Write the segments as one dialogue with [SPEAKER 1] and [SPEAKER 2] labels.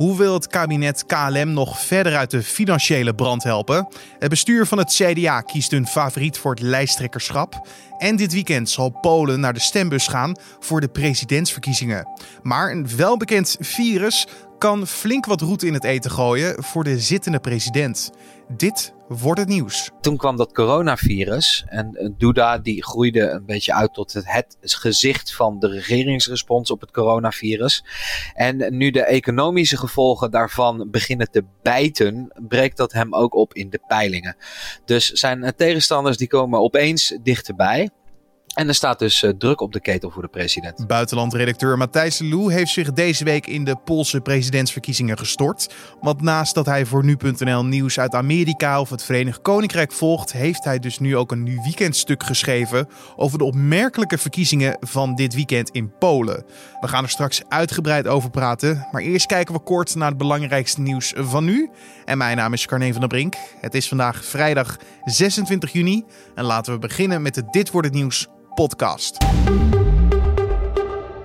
[SPEAKER 1] Hoe wil het kabinet KLM nog verder uit de financiële brand helpen? Het bestuur van het CDA kiest hun favoriet voor het lijsttrekkerschap. En dit weekend zal Polen naar de stembus gaan voor de presidentsverkiezingen. Maar een welbekend virus kan flink wat roet in het eten gooien voor de zittende president. Dit wordt het nieuws.
[SPEAKER 2] Toen kwam dat coronavirus en Duda die groeide een beetje uit tot het, het gezicht van de regeringsrespons op het coronavirus. En nu de economische gevolgen daarvan beginnen te bijten, breekt dat hem ook op in de peilingen. Dus zijn tegenstanders die komen opeens dichterbij. En er staat dus uh, druk op de ketel voor de president.
[SPEAKER 1] Buitenlandredacteur Matthijs Lou heeft zich deze week in de Poolse presidentsverkiezingen gestort. Want naast dat hij voor nu.nl nieuws uit Amerika of het Verenigd Koninkrijk volgt, heeft hij dus nu ook een nu weekendstuk geschreven over de opmerkelijke verkiezingen van dit weekend in Polen. We gaan er straks uitgebreid over praten, maar eerst kijken we kort naar het belangrijkste nieuws van nu. En mijn naam is Carne van der Brink. Het is vandaag vrijdag 26 juni en laten we beginnen met het Dit wordt het nieuws podcast.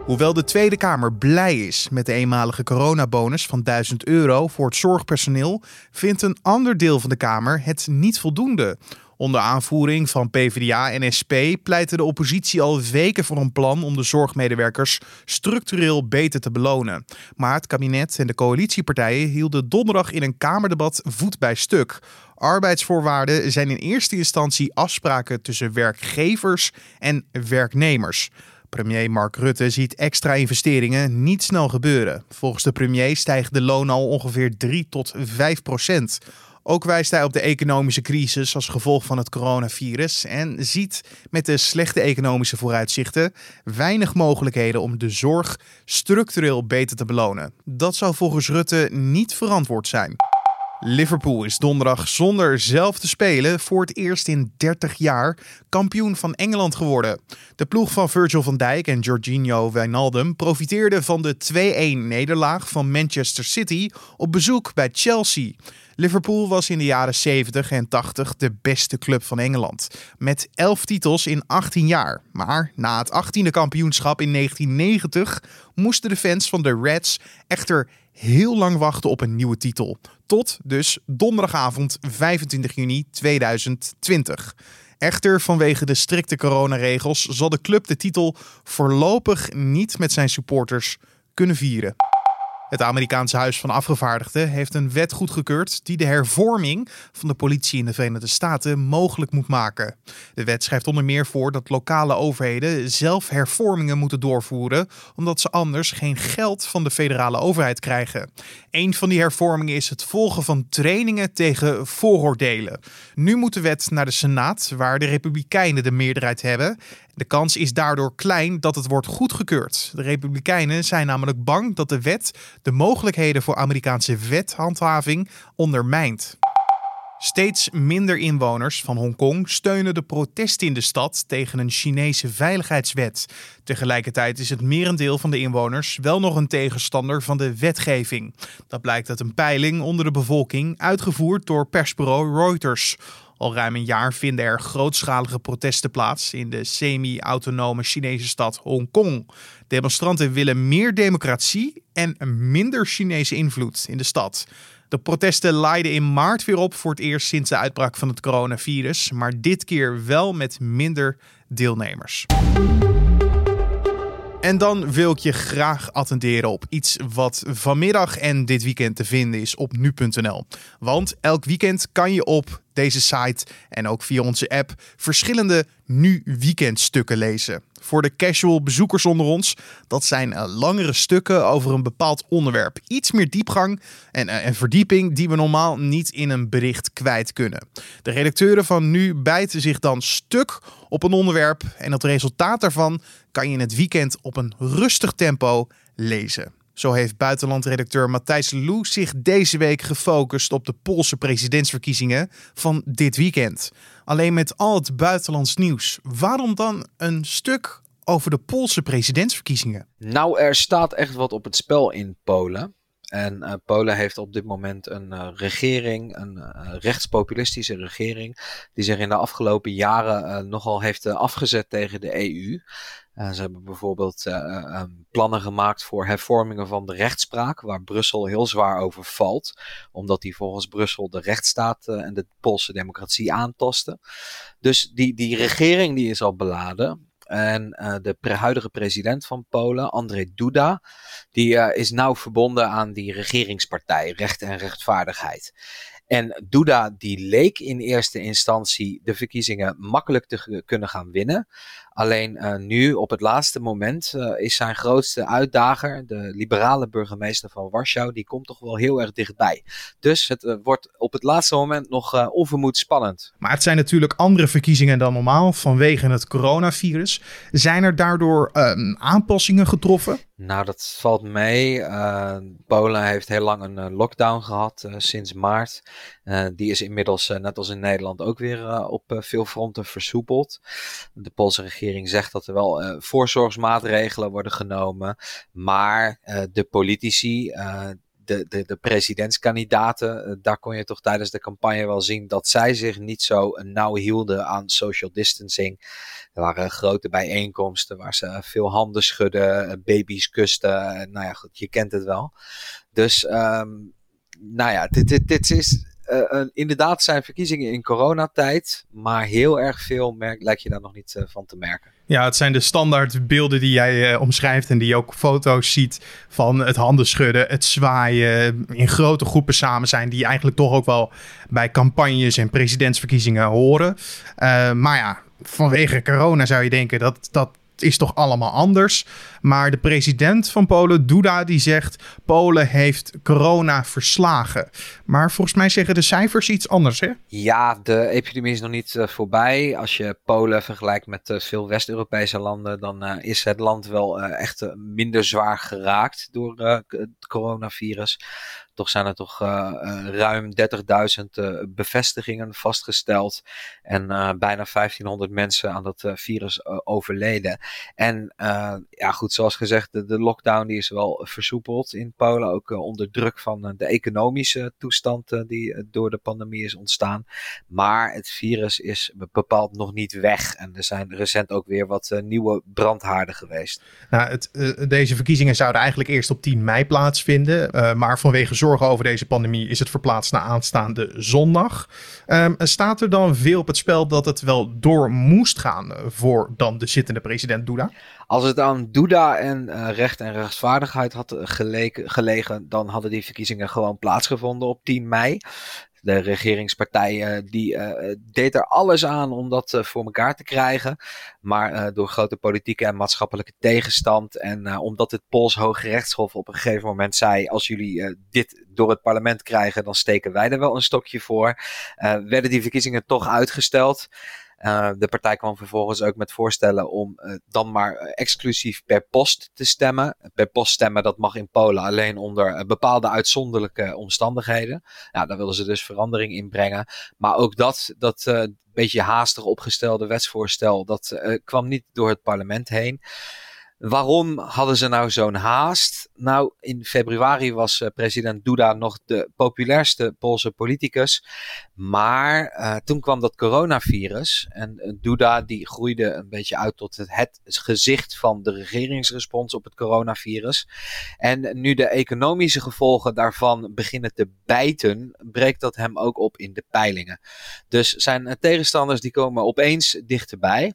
[SPEAKER 1] Hoewel de Tweede Kamer blij is met de eenmalige coronabonus van 1000 euro voor het zorgpersoneel, vindt een ander deel van de Kamer het niet voldoende. Onder aanvoering van PvdA en SP pleitte de oppositie al weken voor een plan om de zorgmedewerkers structureel beter te belonen. Maar het kabinet en de coalitiepartijen hielden donderdag in een Kamerdebat voet bij stuk. Arbeidsvoorwaarden zijn in eerste instantie afspraken tussen werkgevers en werknemers. Premier Mark Rutte ziet extra investeringen niet snel gebeuren. Volgens de premier stijgt de loon al ongeveer 3 tot 5 procent. Ook wijst hij op de economische crisis als gevolg van het coronavirus en ziet met de slechte economische vooruitzichten weinig mogelijkheden om de zorg structureel beter te belonen. Dat zou volgens Rutte niet verantwoord zijn. Liverpool is donderdag zonder zelf te spelen voor het eerst in 30 jaar kampioen van Engeland geworden. De ploeg van Virgil van Dijk en Jorginho Wijnaldum profiteerde van de 2-1 nederlaag van Manchester City op bezoek bij Chelsea. Liverpool was in de jaren 70 en 80 de beste club van Engeland, met 11 titels in 18 jaar. Maar na het 18e kampioenschap in 1990 moesten de fans van de Reds echter heel lang wachten op een nieuwe titel. Tot dus donderdagavond 25 juni 2020. Echter, vanwege de strikte coronaregels zal de club de titel voorlopig niet met zijn supporters kunnen vieren. Het Amerikaanse Huis van Afgevaardigden heeft een wet goedgekeurd die de hervorming van de politie in de Verenigde Staten mogelijk moet maken. De wet schrijft onder meer voor dat lokale overheden zelf hervormingen moeten doorvoeren, omdat ze anders geen geld van de federale overheid krijgen. Een van die hervormingen is het volgen van trainingen tegen vooroordelen. Nu moet de wet naar de Senaat, waar de Republikeinen de meerderheid hebben. De kans is daardoor klein dat het wordt goedgekeurd. De Republikeinen zijn namelijk bang dat de wet de mogelijkheden voor Amerikaanse wethandhaving ondermijnt. Steeds minder inwoners van Hongkong steunen de protesten in de stad tegen een Chinese veiligheidswet. Tegelijkertijd is het merendeel van de inwoners wel nog een tegenstander van de wetgeving. Dat blijkt uit een peiling onder de bevolking uitgevoerd door persbureau Reuters. Al ruim een jaar vinden er grootschalige protesten plaats in de semi-autonome Chinese stad Hongkong. Demonstranten willen meer democratie en minder Chinese invloed in de stad. De protesten laaiden in maart weer op voor het eerst sinds de uitbraak van het coronavirus, maar dit keer wel met minder deelnemers. En dan wil ik je graag attenderen op iets wat vanmiddag en dit weekend te vinden is op nu.nl. Want elk weekend kan je op deze site en ook via onze app verschillende nu weekendstukken lezen. Voor de casual bezoekers onder ons, dat zijn eh, langere stukken over een bepaald onderwerp. Iets meer diepgang en, eh, en verdieping die we normaal niet in een bericht kwijt kunnen. De redacteuren van nu bijten zich dan stuk op een onderwerp en het resultaat daarvan kan je in het weekend op een rustig tempo lezen. Zo heeft buitenlandredacteur Matthijs Lou zich deze week gefocust op de Poolse presidentsverkiezingen van dit weekend. Alleen met al het buitenlands nieuws, waarom dan een stuk over de Poolse presidentsverkiezingen?
[SPEAKER 2] Nou, er staat echt wat op het spel in Polen. En Polen heeft op dit moment een regering, een rechtspopulistische regering, die zich in de afgelopen jaren nogal heeft afgezet tegen de EU. Ze hebben bijvoorbeeld uh, plannen gemaakt voor hervormingen van de rechtspraak, waar Brussel heel zwaar over valt, omdat die volgens Brussel de rechtsstaat en de Poolse democratie aantasten. Dus die, die regering die is al beladen. En de pre huidige president van Polen, Andrzej Duda, die is nauw verbonden aan die regeringspartij, Recht en Rechtvaardigheid. En Duda die leek in eerste instantie de verkiezingen makkelijk te kunnen gaan winnen. Alleen uh, nu, op het laatste moment, uh, is zijn grootste uitdager, de liberale burgemeester van Warschau, die komt toch wel heel erg dichtbij. Dus het uh, wordt op het laatste moment nog onvermoed spannend.
[SPEAKER 1] Maar het zijn natuurlijk andere verkiezingen dan normaal vanwege het coronavirus. Zijn er daardoor ehm, aanpassingen getroffen?
[SPEAKER 2] Nou, dat valt mee. Polen heeft heel lang een lockdown gehad sinds maart. Die is inmiddels, net als in Nederland, ook weer op veel fronten versoepeld. De Poolse regering zegt dat er wel voorzorgsmaatregelen worden genomen. Maar de politici, de, de, de presidentskandidaten, daar kon je toch tijdens de campagne wel zien dat zij zich niet zo nauw hielden aan social distancing. Er waren grote bijeenkomsten waar ze veel handen schudden, baby's kusten. Nou ja, goed, je kent het wel. Dus, um, nou ja, dit, dit, dit is uh, inderdaad zijn verkiezingen in coronatijd, maar heel erg veel merk, lijkt je daar nog niet uh, van te merken.
[SPEAKER 1] Ja, het zijn de standaard beelden die jij uh, omschrijft en die je ook foto's ziet van het handen schudden, het zwaaien, in grote groepen samen zijn, die eigenlijk toch ook wel bij campagnes en presidentsverkiezingen horen. maar ja, vanwege corona zou je denken dat dat is toch allemaal anders. Maar de president van Polen, Duda, die zegt... Polen heeft corona verslagen. Maar volgens mij zeggen de cijfers iets anders, hè?
[SPEAKER 2] Ja, de epidemie is nog niet uh, voorbij. Als je Polen vergelijkt met uh, veel West-Europese landen... dan uh, is het land wel echt minder zwaar geraakt door het coronavirus. Toch zijn er toch uh, ruim 30.000 uh, bevestigingen vastgesteld. En bijna 1500 mensen aan dat virus overleden. En ja, goed, zoals gezegd, de, lockdown die is wel versoepeld in Polen. Ook onder druk van de economische toestand die door de pandemie is ontstaan. Maar het virus is bepaald nog niet weg. En er zijn recent ook weer wat nieuwe brandhaarden geweest.
[SPEAKER 1] Nou, het, deze verkiezingen zouden eigenlijk eerst op 10 mei plaatsvinden. maar vanwege zorgen over deze pandemie is het verplaatst naar aanstaande zondag. Um, staat er dan veel op het spel dat het wel door moest gaan voor dan de zittende president Duda?
[SPEAKER 2] Als het aan Duda en uh, recht en rechtvaardigheid had geleken, gelegen, dan hadden die verkiezingen gewoon plaatsgevonden op 10 mei de regeringspartij die uh, deed er alles aan om dat uh, voor elkaar te krijgen. Maar door grote politieke en maatschappelijke tegenstand en omdat het Pools Hoge Rechtshof op een gegeven moment zei: als jullie dit door het parlement krijgen, dan steken wij er wel een stokje voor. werden die verkiezingen toch uitgesteld. Uh, de partij kwam vervolgens ook met voorstellen om uh, dan maar exclusief per post te stemmen. Per post stemmen, dat mag in Polen alleen onder bepaalde uitzonderlijke omstandigheden. Daar wilden ze dus verandering in brengen. Maar ook dat, dat beetje haastig opgestelde wetsvoorstel, dat kwam niet door het parlement heen. Waarom hadden ze nou zo'n haast? Nou, in februari was uh, president Duda nog de populairste Poolse politicus. Maar uh, toen kwam dat coronavirus. En uh, Duda die groeide een beetje uit tot het, het, gezicht van de regeringsrespons op het coronavirus. En nu de economische gevolgen daarvan beginnen te bijten, breekt dat hem ook op in de peilingen. Dus zijn tegenstanders die komen opeens dichterbij.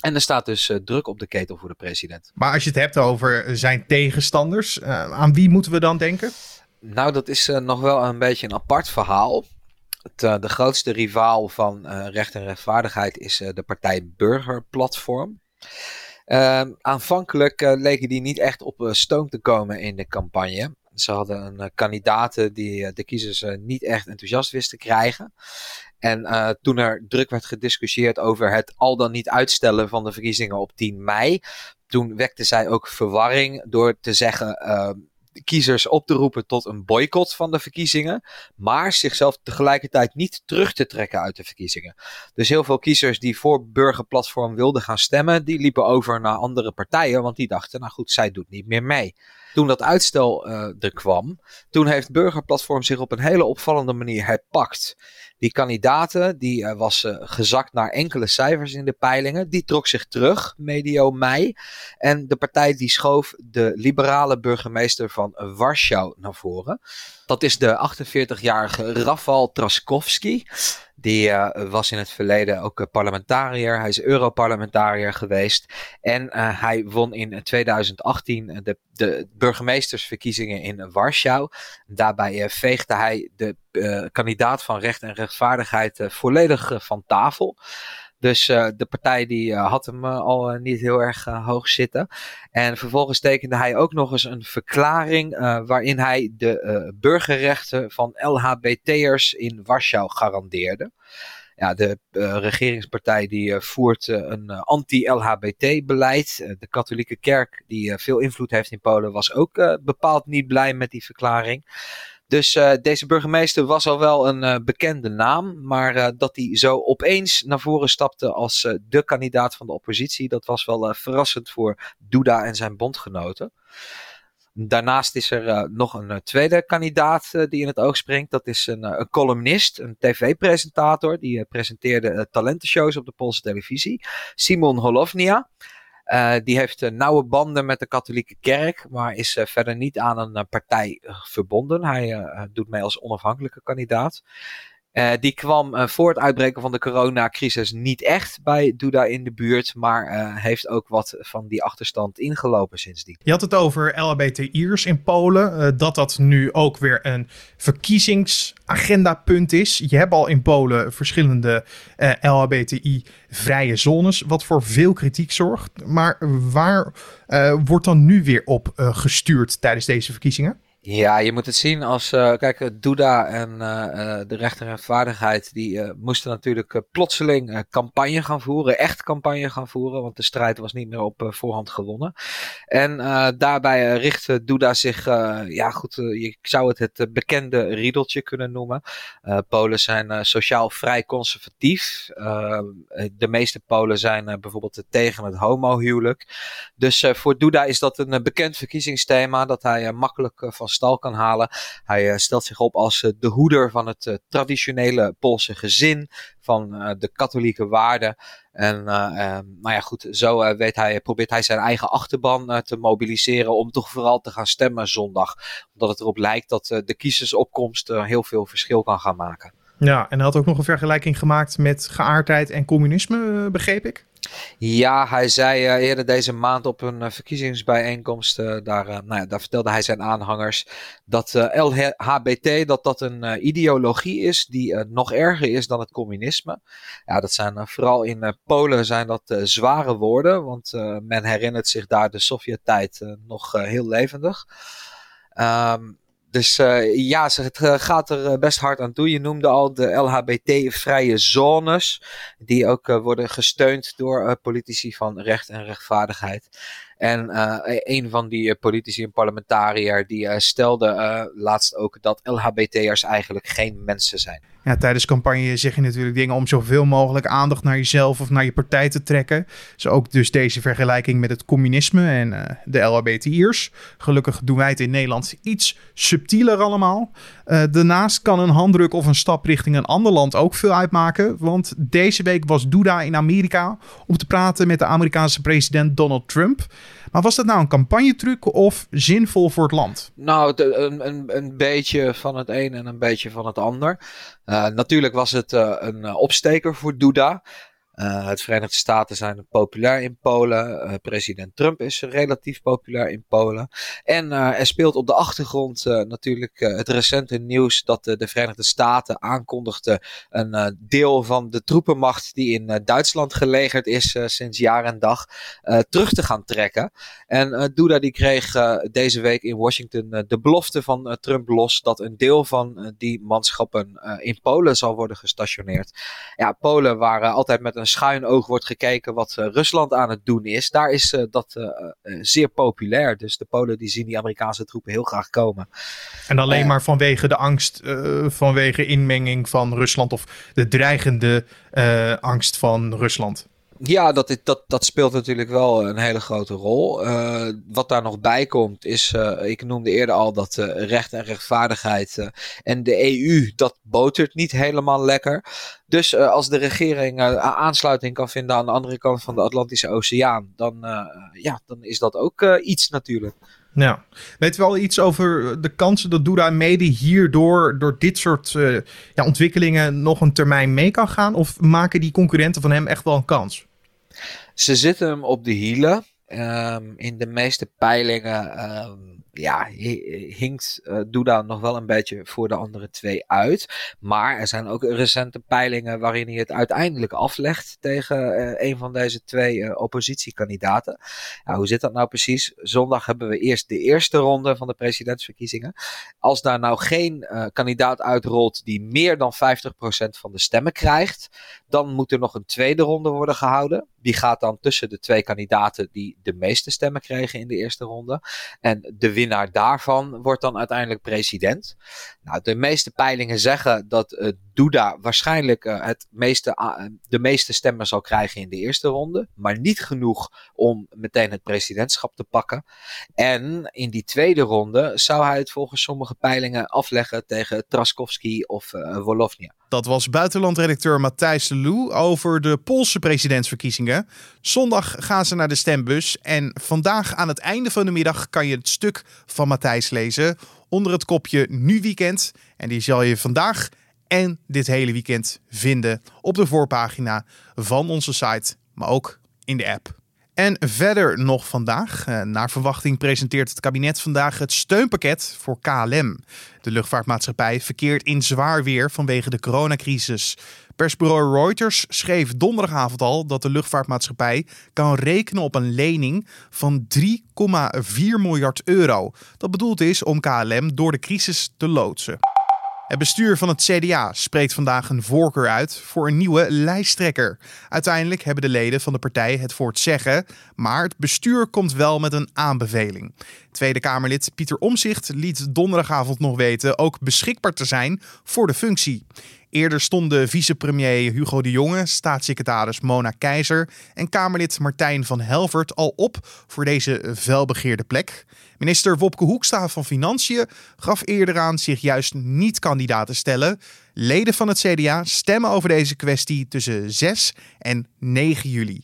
[SPEAKER 2] En er staat dus uh, druk op de ketel voor de president.
[SPEAKER 1] Maar als je het hebt over zijn tegenstanders, uh, aan wie moeten we dan denken?
[SPEAKER 2] Nou, dat is uh, nog wel een beetje een apart verhaal. Het, de grootste rivaal van recht en rechtvaardigheid is de partij Burgerplatform. Ehm, aanvankelijk leken die niet echt op stoom te komen in de campagne. Ze hadden een kandidaat die de kiezers niet echt enthousiast wist te krijgen. En toen er druk werd gediscussieerd over het al dan niet uitstellen van de verkiezingen op 10 mei, toen wekte zij ook verwarring door te zeggen. Uh, kiezers op te roepen tot een boycott van de verkiezingen, maar zichzelf tegelijkertijd niet terug te trekken uit de verkiezingen. Dus heel veel kiezers die voor burgerplatform wilden gaan stemmen, die liepen over naar andere partijen, want die dachten, nou goed, zij doet niet meer mee. Toen dat uitstel er kwam, toen heeft Burgerplatform zich op een hele opvallende manier herpakt. Die kandidaten, die uh, was uh, gezakt naar enkele cijfers in de peilingen. Die trok zich terug, medio mei. En de partij die schoof de liberale burgemeester van Warschau naar voren. Dat is de 48-jarige Rafal Traskowski. Die uh, was in het verleden ook parlementariër. Hij is Europarlementariër geweest. En uh, hij won in 2018 de, de burgemeestersverkiezingen in Warschau. Daarbij veegde hij de kandidaat van recht en rechtvaardigheid volledig van tafel. Dus uh, de partij die uh, had hem uh, al niet heel erg hoog zitten. En vervolgens tekende hij ook nog eens een verklaring waarin hij de burgerrechten van LHBT'ers in Warschau garandeerde. Ja, de regeringspartij die voert een anti-LHBT-beleid. de katholieke kerk, die veel invloed heeft in Polen, was ook bepaald niet blij met die verklaring. Dus uh, deze burgemeester was al wel een uh, bekende naam. Maar uh, dat hij zo opeens naar voren stapte als de kandidaat van de oppositie, dat was wel verrassend voor Duda en zijn bondgenoten. Daarnaast is er nog een tweede kandidaat die in het oog springt. Dat is een, een columnist, een tv-presentator. Die presenteerde talentenshows op de Poolse televisie. Simon Holownia. Uh, die heeft uh, nauwe banden met de katholieke kerk, maar is uh, verder niet aan een partij verbonden. Hij doet mee als onafhankelijke kandidaat. Uh, die kwam uh, voor het uitbreken van de coronacrisis niet echt bij Duda in de buurt, maar uh, heeft ook wat van die achterstand ingelopen sindsdien.
[SPEAKER 1] Je had het over LHBTI'ers in Polen, dat dat nu ook weer een verkiezingsagendapunt is. Je hebt al in Polen verschillende LHBTI-vrije zones, wat voor veel kritiek zorgt. Maar waar wordt dan nu weer op gestuurd tijdens deze verkiezingen?
[SPEAKER 2] Ja, je moet het zien als, uh, kijk, Duda en uh, de recht en rechtvaardigheid, die moesten natuurlijk plotseling campagne gaan voeren, echt campagne gaan voeren, want de strijd was niet meer op voorhand gewonnen. En daarbij richtte Duda zich, ja goed, je zou het het bekende riedeltje kunnen noemen. Polen zijn sociaal vrij conservatief. de meeste Polen zijn bijvoorbeeld tegen het homohuwelijk. Dus voor Duda is dat een bekend verkiezingsthema, dat hij makkelijk van stal kan halen. Hij uh, stelt zich op als uh, de hoeder van het uh, traditionele Poolse gezin, van de katholieke waarden. En ehm, nou ja, goed, zo weet hij, probeert hij zijn eigen achterban te mobiliseren om toch vooral te gaan stemmen zondag. Omdat het erop lijkt dat de kiezersopkomst heel veel verschil kan gaan maken.
[SPEAKER 1] Ja, en hij had ook nog een vergelijking gemaakt met geaardheid en communisme, begreep ik?
[SPEAKER 2] Ja, hij zei uh, eerder deze maand op een uh, verkiezingsbijeenkomst, uh, daar, nou ja, daar vertelde hij zijn aanhangers dat LHBT dat dat een ideologie is die nog erger is dan het communisme. Ja, dat zijn vooral in Polen zijn dat zware woorden, want men herinnert zich daar de Sovjet-tijd nog heel levendig. Um, dus uh, ja, het uh, gaat er uh, best hard aan toe. Je noemde al de LHBT-vrije zones, die ook worden gesteund door politici van recht en rechtvaardigheid. En een van die politici, een parlementariër, die stelde laatst ook dat LHBT'ers eigenlijk geen mensen zijn
[SPEAKER 1] tijdens campagne zeg je natuurlijk dingen om zoveel mogelijk aandacht naar jezelf of naar je partij te trekken. Zo ook dus deze vergelijking met het communisme en uh, de LHBTI'ers. Gelukkig doen wij het in Nederland iets subtieler allemaal. Uh, daarnaast kan een handdruk of een stap richting een ander land ook veel uitmaken. Want deze week was Duda in Amerika om te praten met de Amerikaanse president Donald Trump. Maar was dat nou een campagnetruc of zinvol voor het land?
[SPEAKER 2] Nou, een, een, een beetje van het een en een beetje van het ander. Uh, natuurlijk was het uh, een opsteker voor Duda. Uh, het Verenigde Staten zijn populair in Polen. Uh, president Trump is relatief populair in Polen. En uh, er speelt op de achtergrond natuurlijk het recente nieuws dat de Verenigde Staten aankondigde een deel van de troepenmacht die in Duitsland gelegerd is sinds jaar en dag terug te gaan trekken. En Duda die kreeg deze week in Washington de belofte van Trump los dat een deel van die manschappen in Polen zal worden gestationeerd. Ja, Polen waren altijd met een schuin oog wordt gekeken wat uh, Rusland aan het doen is, daar is uh, dat uh, zeer populair. Dus de Polen die zien die Amerikaanse troepen heel graag komen.
[SPEAKER 1] En alleen maar vanwege de angst, vanwege inmenging van Rusland of de dreigende angst van Rusland.
[SPEAKER 2] Ja, dat, dat, dat speelt natuurlijk wel een hele grote rol. Uh, wat daar nog bij komt is, uh, ik noemde eerder al dat uh, recht en rechtvaardigheid en de EU, dat botert niet helemaal lekker. Dus als de regering aansluiting kan vinden aan de andere kant van de Atlantische Oceaan, dan, ja, dan is dat ook iets natuurlijk.
[SPEAKER 1] Ja. Weet je wel iets over de kansen dat Duda Mede hierdoor, door dit soort ja, ontwikkelingen, nog een termijn mee kan gaan? Of maken die concurrenten van hem echt wel een kans?
[SPEAKER 2] Ze zitten hem op de hielen. Um, in de meeste peilingen um, ja, hinkt uh, Duda nog wel een beetje voor de andere twee uit. Maar er zijn ook recente peilingen waarin hij het uiteindelijk aflegt tegen uh, een van deze twee uh, oppositiekandidaten. hoe zit dat nou precies? Zondag hebben we eerst de eerste ronde van de presidentsverkiezingen. Als daar nou geen kandidaat uitrolt die meer dan 50% van de stemmen krijgt, dan moet er nog een tweede ronde worden gehouden. Die gaat dan tussen de twee kandidaten die de meeste stemmen kregen in de eerste ronde. En de winnaar daarvan wordt dan uiteindelijk president. Nou, de meeste peilingen zeggen dat uh, Duda waarschijnlijk uh, het meeste, uh, de meeste stemmen zal krijgen in de eerste ronde. Maar niet genoeg om meteen het presidentschap te pakken. En in die tweede ronde zou hij het volgens sommige peilingen afleggen tegen Traskowski of Wolofnia.
[SPEAKER 1] Dat was buitenlandredacteur Matthijs Lou over de Poolse presidentsverkiezingen. Zondag gaan ze naar de stembus en vandaag aan het einde van de middag kan je het stuk van Matthijs lezen onder het kopje Nu Weekend. En die zal je vandaag en dit hele weekend vinden op de voorpagina van onze site, maar ook in de app. En verder nog vandaag. Eh, naar verwachting presenteert het kabinet vandaag het steunpakket voor KLM. De luchtvaartmaatschappij verkeert in zwaar weer vanwege de coronacrisis. Persbureau Reuters schreef donderdagavond al dat de luchtvaartmaatschappij kan rekenen op een lening van 3,4 miljard euro. Dat bedoeld is om KLM door de crisis te loodsen. Het bestuur van het CDA spreekt vandaag een voorkeur uit voor een nieuwe lijsttrekker. Uiteindelijk hebben de leden van de partij het voor het zeggen, maar het bestuur komt wel met een aanbeveling. Tweede Kamerlid Pieter Omzicht liet donderdagavond nog weten ook beschikbaar te zijn voor de functie. Eerder stonden vicepremier Hugo de Jonge, staatssecretaris Mona Keizer en Kamerlid Martijn van Helvert al op voor deze velbegeerde plek. Minister Wopke Hoekstra van Financiën gaf eerder aan zich juist niet kandidaat te stellen. Leden van het CDA stemmen over deze kwestie tussen 6 en 9 juli.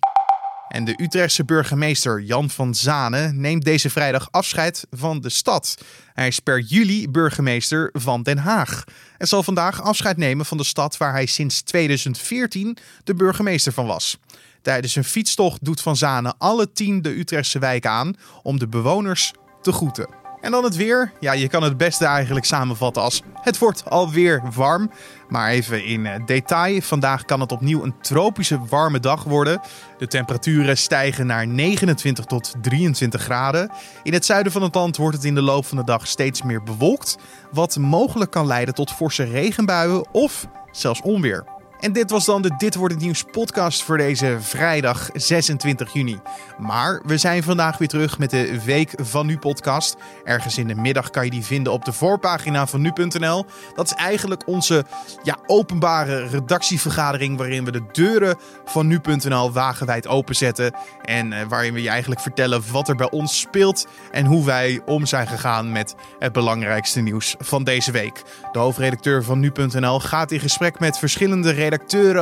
[SPEAKER 1] En de Utrechtse burgemeester Jan van Zanen neemt deze vrijdag afscheid van de stad. Hij is per juli burgemeester van Den Haag. En zal vandaag afscheid nemen van de stad waar hij sinds 2014 de burgemeester van was. Tijdens een fietstocht doet Van Zanen alle tien de Utrechtse wijken aan om de bewoners te groeten. En dan het weer. Ja, je kan het beste eigenlijk samenvatten als het wordt alweer warm. Maar even in eh, detail. Vandaag kan het opnieuw een tropische warme dag worden. De temperaturen stijgen naar 29 tot 23 graden. In het zuiden van het land wordt het in de loop van de dag steeds meer bewolkt. Wat mogelijk kan leiden tot forse regenbuien of zelfs onweer. En dit was dan de Dit wordt het nieuws podcast voor deze vrijdag 26 juni. Maar we zijn vandaag weer terug met de Week van Nu podcast. Ergens in de middag kan je die vinden op de voorpagina van nu.nl. Dat is eigenlijk onze ja, openbare redactievergadering waarin we de deuren van nu.nl wagenwijd openzetten. En uh, waarin we je eigenlijk vertellen wat er bij ons speelt en hoe wij om zijn gegaan met het belangrijkste nieuws van deze week. De hoofdredacteur van nu.nl gaat in gesprek met verschillende redacteuren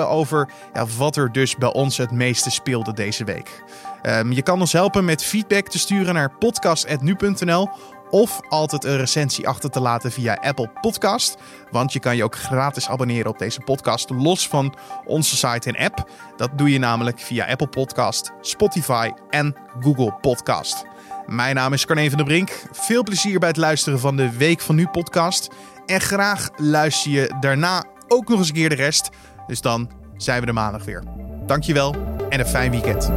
[SPEAKER 1] over ja, wat er dus bij ons het meeste speelde deze week. Um, je kan ons helpen met feedback te sturen naar podcast.nu.nl of altijd een recensie achter te laten via Apple Podcast. Want je kan je ook gratis abonneren op deze podcast los van onze site en app. Dat doe je namelijk via Apple Podcast, Spotify en Google Podcast. Mijn naam is Carne van der Brink. Veel plezier bij het luisteren van de Week van Nu podcast. En graag luister je daarna ook nog eens een keer de rest. Dus dan zijn we er maandag weer. Dankjewel en een fijn weekend.